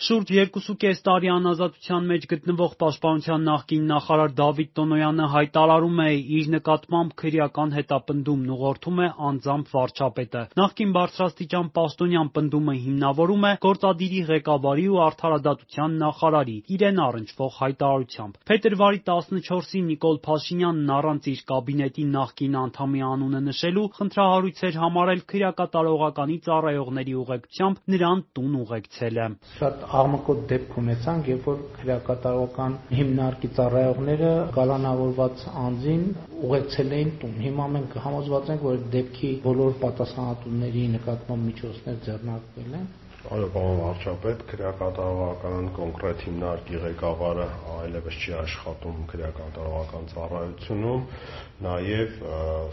Շուրջ երկուսուկես տարի անազատության մեջ գտնվող Պաշտպանության նախկին նախարար Դավիթ Տոնոյանը հայտարարում է իր նկատմամբ քրեական հետապնդումն ուղղորդում է անձամբ վարչապետը: Նախկին բարձրաստիճան պաշտոնյան պնդումը հիմնավորում է գործադիրի ղեկավարի ու արդարադատության նախարարի՝ իրեն առնչվող հայտարարությամբ: Փետրվարի 14-ին Նիկոլ Փաշինյանն առանց իր կաբինետի նախկին անդամի անունը նշելու խնդրահարույց էր համարել քրեակատարողականի ծառայողների ուղեկցությամբ նրան տուն ուղեկցելը: «Շատ աղմկոտ դեպք ունեցանք, երբ որ քրեակատարողական հիմնարկի ծառայողները կալանավորված անձին ուղեկցել էին տուն: Հիմա մենք համոզված ենք, որ դեպքի բոլոր պատասխանատուների նկատմամբ միջոցներ ձեռնարկվել են»: Այո, պարոն վարչապետ, քրեակատարողական կոնկրետ հիմնարկի ղեկավարը այլևս չի աշխատում քրեակատարողական ծառայությունում: Նաև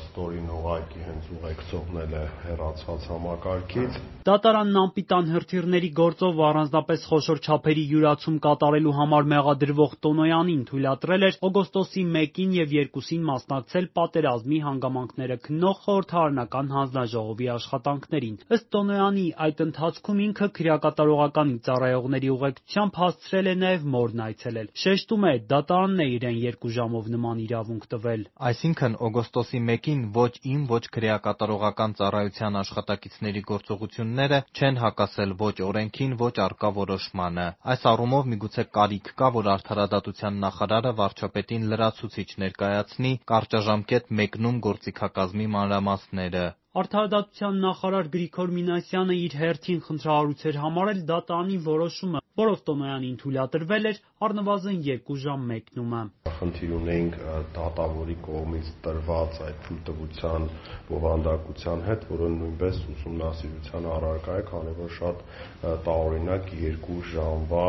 ստորին ուղղակի հենց ուղեկցողն էլ է հեռացված համակարգից: Դատարանն անպիտան հրթիռների գործով առանձնապես խոշոր չափերի յուրացում կատարելու համար մեղադրվող Տոնոյանին թույլատրել էր օգոստոսի 1-ին և 2-ին մասնակցել պատերազմի հանգամանքները քննող խորհրդարանական հանձնաժողովի աշխատանքներին: Ըստ Տոնոյանի, այդ ընթացքում ինքը քրեակատարողականի ծառայողների ուղեկցությամբ հասցրել է նաև մորն այցելել: Շեշտում է՝ դատարանն է իրեն երկու ժամով նման իրավունք տվել: «Այսինքն՝ օգոստոսի 1-ին ոչ իմ, ոչ քրեակատարողական ծառայության աշխատակիցների գործողությունները չեն հակասել ոչ օրենքին, ոչ առկա որոշմանը: Այս առումով միգուցե կարիք կա, որ արդարադատության նախարարը վարչապետին լրացուցիչ ներկայացնի կարճաժամկետ մեկնում գործիքակազմի մանրամասները»: Արդարադատության նախարար Գրիգոր Մինասյանը իր հերթին խնդրահարույց էր համարել դատարանի որոշումը, որով Տոնոյանին թույլատրվել էր առնվազն երկու ժամ մեկնումը: «Խնդիր ունեինք դատավորի կողմից տրված այդ թույլտվության բովանդակության հետ, որը նույնպես ուսումնասիրության առարկա է, քանի որ շատ տարօրինակ երկու ժամվա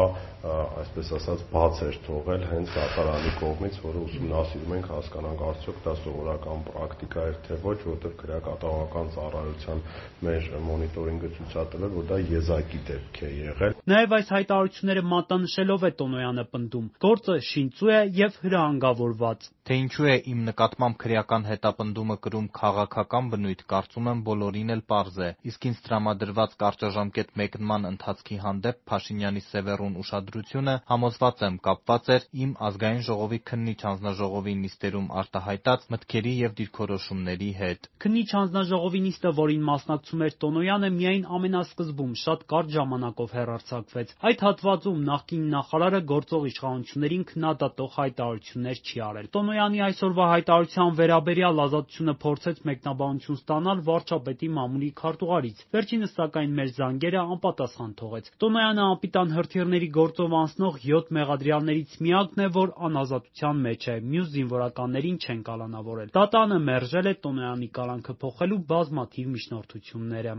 բաց էր թողել հենց դատարանի կողմից, որը ուսումնասիրում էինք հասկանանք արդյոք դա սովորական պրակտիկա էր, թե ոչ: Որովհետև քրեակատարողական ծառայության մեր մոնիտորինգը ցույց է տվել, որ դա եզակի դեպք է եղել»: Նաև այս հայտարարությունները մատնանշելով է Տոնոյանը պնդում՝ գործը շինծու է և հրահանգավորված: Թե ինչու է իմ նկատմամբ քրեական հետապնդումը կրում քաղաքական բնույթ, կարծում եմ բոլորին էլ պարզ է: Իսկ ինձ տրամադրված կարճաժամկետ մեկնման ընթացքի հանդեպ Փաշինյանի սևեռուն ուշադրությունը, համոզված եմ, կապված էր իմ ԱԺ քննիչ հանձնաժողովի նիստերում արտահայտած մտքերի և դիրքորոշումների հետ: Քննիչ հանձնաժողովի նիստը, որին մասնակցում էր Տոնոյանը, միայն ամենասկզբում շատ կարճ ժամանակով հեռարձակվեց: Այդ հատվածում նախկին նախարարը գործող իշխանություններին քննադատող հայտարարություններ չի արել: Տոնոյանի այսօրվա հայտարարության վերաբերյալ Ազատությունը փորձեց մեկնաբանություն ստանալ վարչապետի մամուլի քարտուղարից: Վերջինս, սակայն, մեր զանգերը անպատասխան թողեց: Տոնոյանը անպիտան հրթիռների գործով անցնող յոթ մեղադրյալներից միակն է, որ անազատության մեջ է: Մյուս զինվորականներին չեն կալանավորել: Դատարանը մերժել է Տոնոյանի կալանքը փոխելու բազմաթիվ միջնորդությունները: